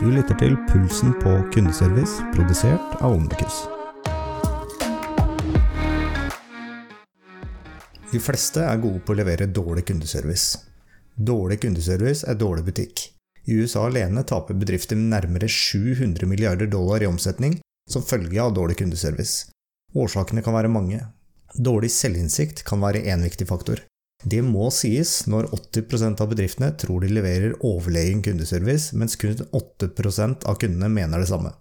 Du lytter til Pulsen på kundeservice, produsert av Omnikus. De fleste er gode på å levere dårlig kundeservice. Dårlig kundeservice er dårlig butikk. I USA alene taper bedrifter med nærmere 700 milliarder dollar i omsetning som følge av dårlig kundeservice. Årsakene kan være mange. Dårlig selvinnsikt kan være én viktig faktor. Det må sies når 80% av bedriftene tror de leverer overlegen kundeservice, mens kun 8% av kundene mener det samme.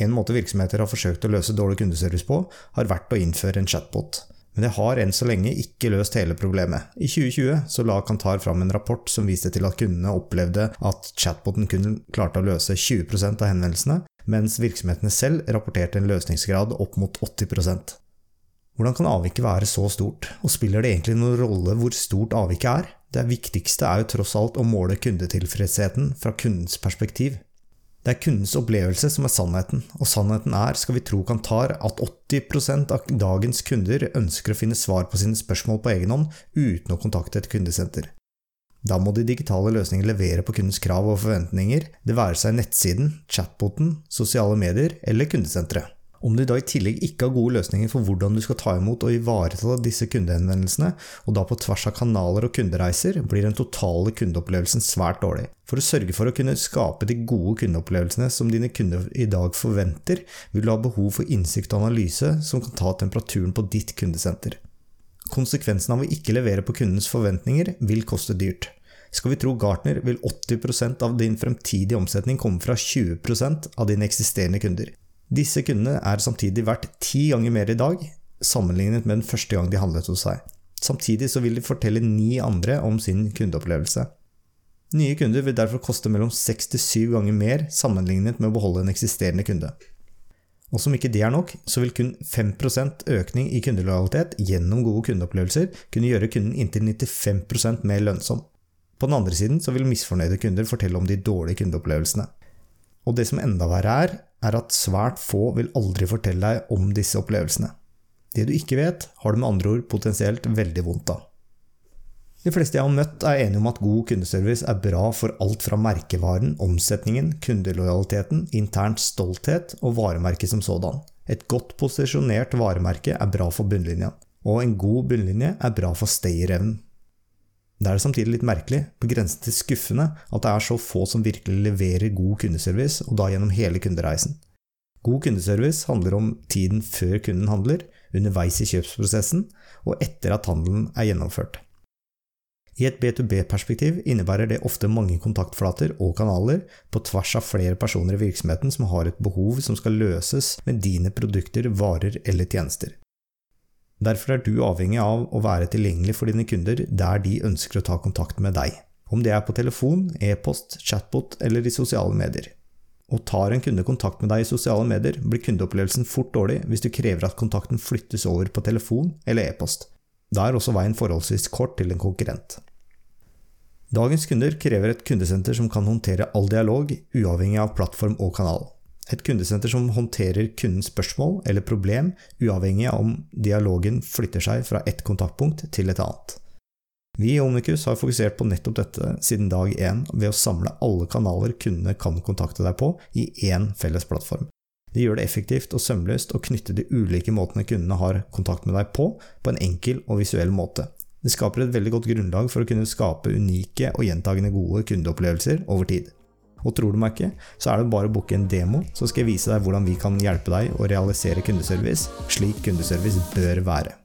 En måte virksomheter har forsøkt å løse dårlig kundeservice på, har vært å innføre en chatbot. Men det har enn så lenge ikke løst hele problemet. I 2020 så la Kantar fram en rapport som viste til at kundene opplevde at chatboten kun klarte å løse 20% av henvendelsene, mens virksomhetene selv rapporterte en løsningsgrad opp mot 80 hvordan kan avviket være så stort, og spiller det egentlig noen rolle hvor stort avviket er? Det viktigste er jo tross alt å måle kundetilfredsheten fra kundens perspektiv. Det er kundens opplevelse som er sannheten, og sannheten er, skal vi tro Kantar, at 80% av dagens kunder ønsker å finne svar på sine spørsmål på egen hånd uten å kontakte et kundesenter. Da må de digitale løsningene levere på kundens krav og forventninger, det være seg nettsiden, chatboten, sosiale medier eller kundesenteret. Om du da i tillegg ikke har gode løsninger for hvordan du skal ta imot og ivareta disse kundehenvendelsene, og da på tvers av kanaler og kundereiser, blir den totale kundeopplevelsen svært dårlig. For å sørge for å kunne skape de gode kundeopplevelsene som dine kunder i dag forventer, vil du ha behov for innsikt og analyse som kan ta temperaturen på ditt kundesenter. Konsekvensen av å ikke levere på kundens forventninger vil koste dyrt. Skal vi tro Gartner, vil 80% av din fremtidige omsetning komme fra 20% av dine eksisterende kunder. Disse kundene er samtidig verdt ti ganger mer i dag, sammenlignet med den første gang de handlet hos seg. Samtidig så vil de fortelle ni andre om sin kundeopplevelse. Nye kunder vil derfor koste mellom seks til syv ganger mer sammenlignet med å beholde en eksisterende kunde. Og som ikke det er nok, så vil kun 5% økning i kundelojalitet gjennom gode kundeopplevelser kunne gjøre kunden inntil 95% mer lønnsom. På den andre siden så vil misfornøyde kunder fortelle om de dårlige kundeopplevelsene. Og det som enda verre er, er at svært få vil aldri fortelle deg om disse opplevelsene. Det du ikke vet, har du med andre ord potensielt veldig vondt av. De fleste jeg har møtt, er enige om at god kundeservice er bra for alt fra merkevaren, omsetningen, kundelojaliteten, internt stolthet og varemerket som sådan. Et godt posisjonert varemerke er bra for bunnlinja, og en god bunnlinje er bra for stayerevnen. Det er samtidig litt merkelig, på grensen til skuffende, at det er så få som virkelig leverer god kundeservice, og da gjennom hele kundereisen. God kundeservice handler om tiden før kunden handler, underveis i kjøpsprosessen og etter at handelen er gjennomført. I et B2B-perspektiv innebærer det ofte mange kontaktflater og kanaler på tvers av flere personer i virksomheten som har et behov som skal løses med dine produkter, varer eller tjenester. Derfor er du avhengig av å være tilgjengelig for dine kunder der de ønsker å ta kontakt med deg. Om det er på telefon, e-post, chatbot eller i sosiale medier. Og tar en kunde kontakt med deg i sosiale medier, blir kundeopplevelsen fort dårlig hvis du krever at kontakten flyttes over på telefon eller e-post. Da er også veien forholdsvis kort til en konkurrent. Dagens kunder krever et kundesenter som kan håndtere all dialog, uavhengig av plattform og kanal. Et kundesenter som håndterer kundens spørsmål eller problem, uavhengig av om dialogen flytter seg fra ett kontaktpunkt til et annet. Vi i Omnicus har fokusert på nettopp dette siden dag én ved å samle alle kanaler kundene kan kontakte deg på, i én felles plattform. Det gjør det effektivt og sømløst å knytte de ulike måtene kundene har kontakt med deg på, på en enkel og visuell måte. Det skaper et veldig godt grunnlag for å kunne skape unike og gjentagende gode kundeopplevelser over tid. Og tror du meg ikke, så er det bare å booke en demo, så skal jeg vise deg hvordan vi kan hjelpe deg å realisere kundeservice slik kundeservice bør være.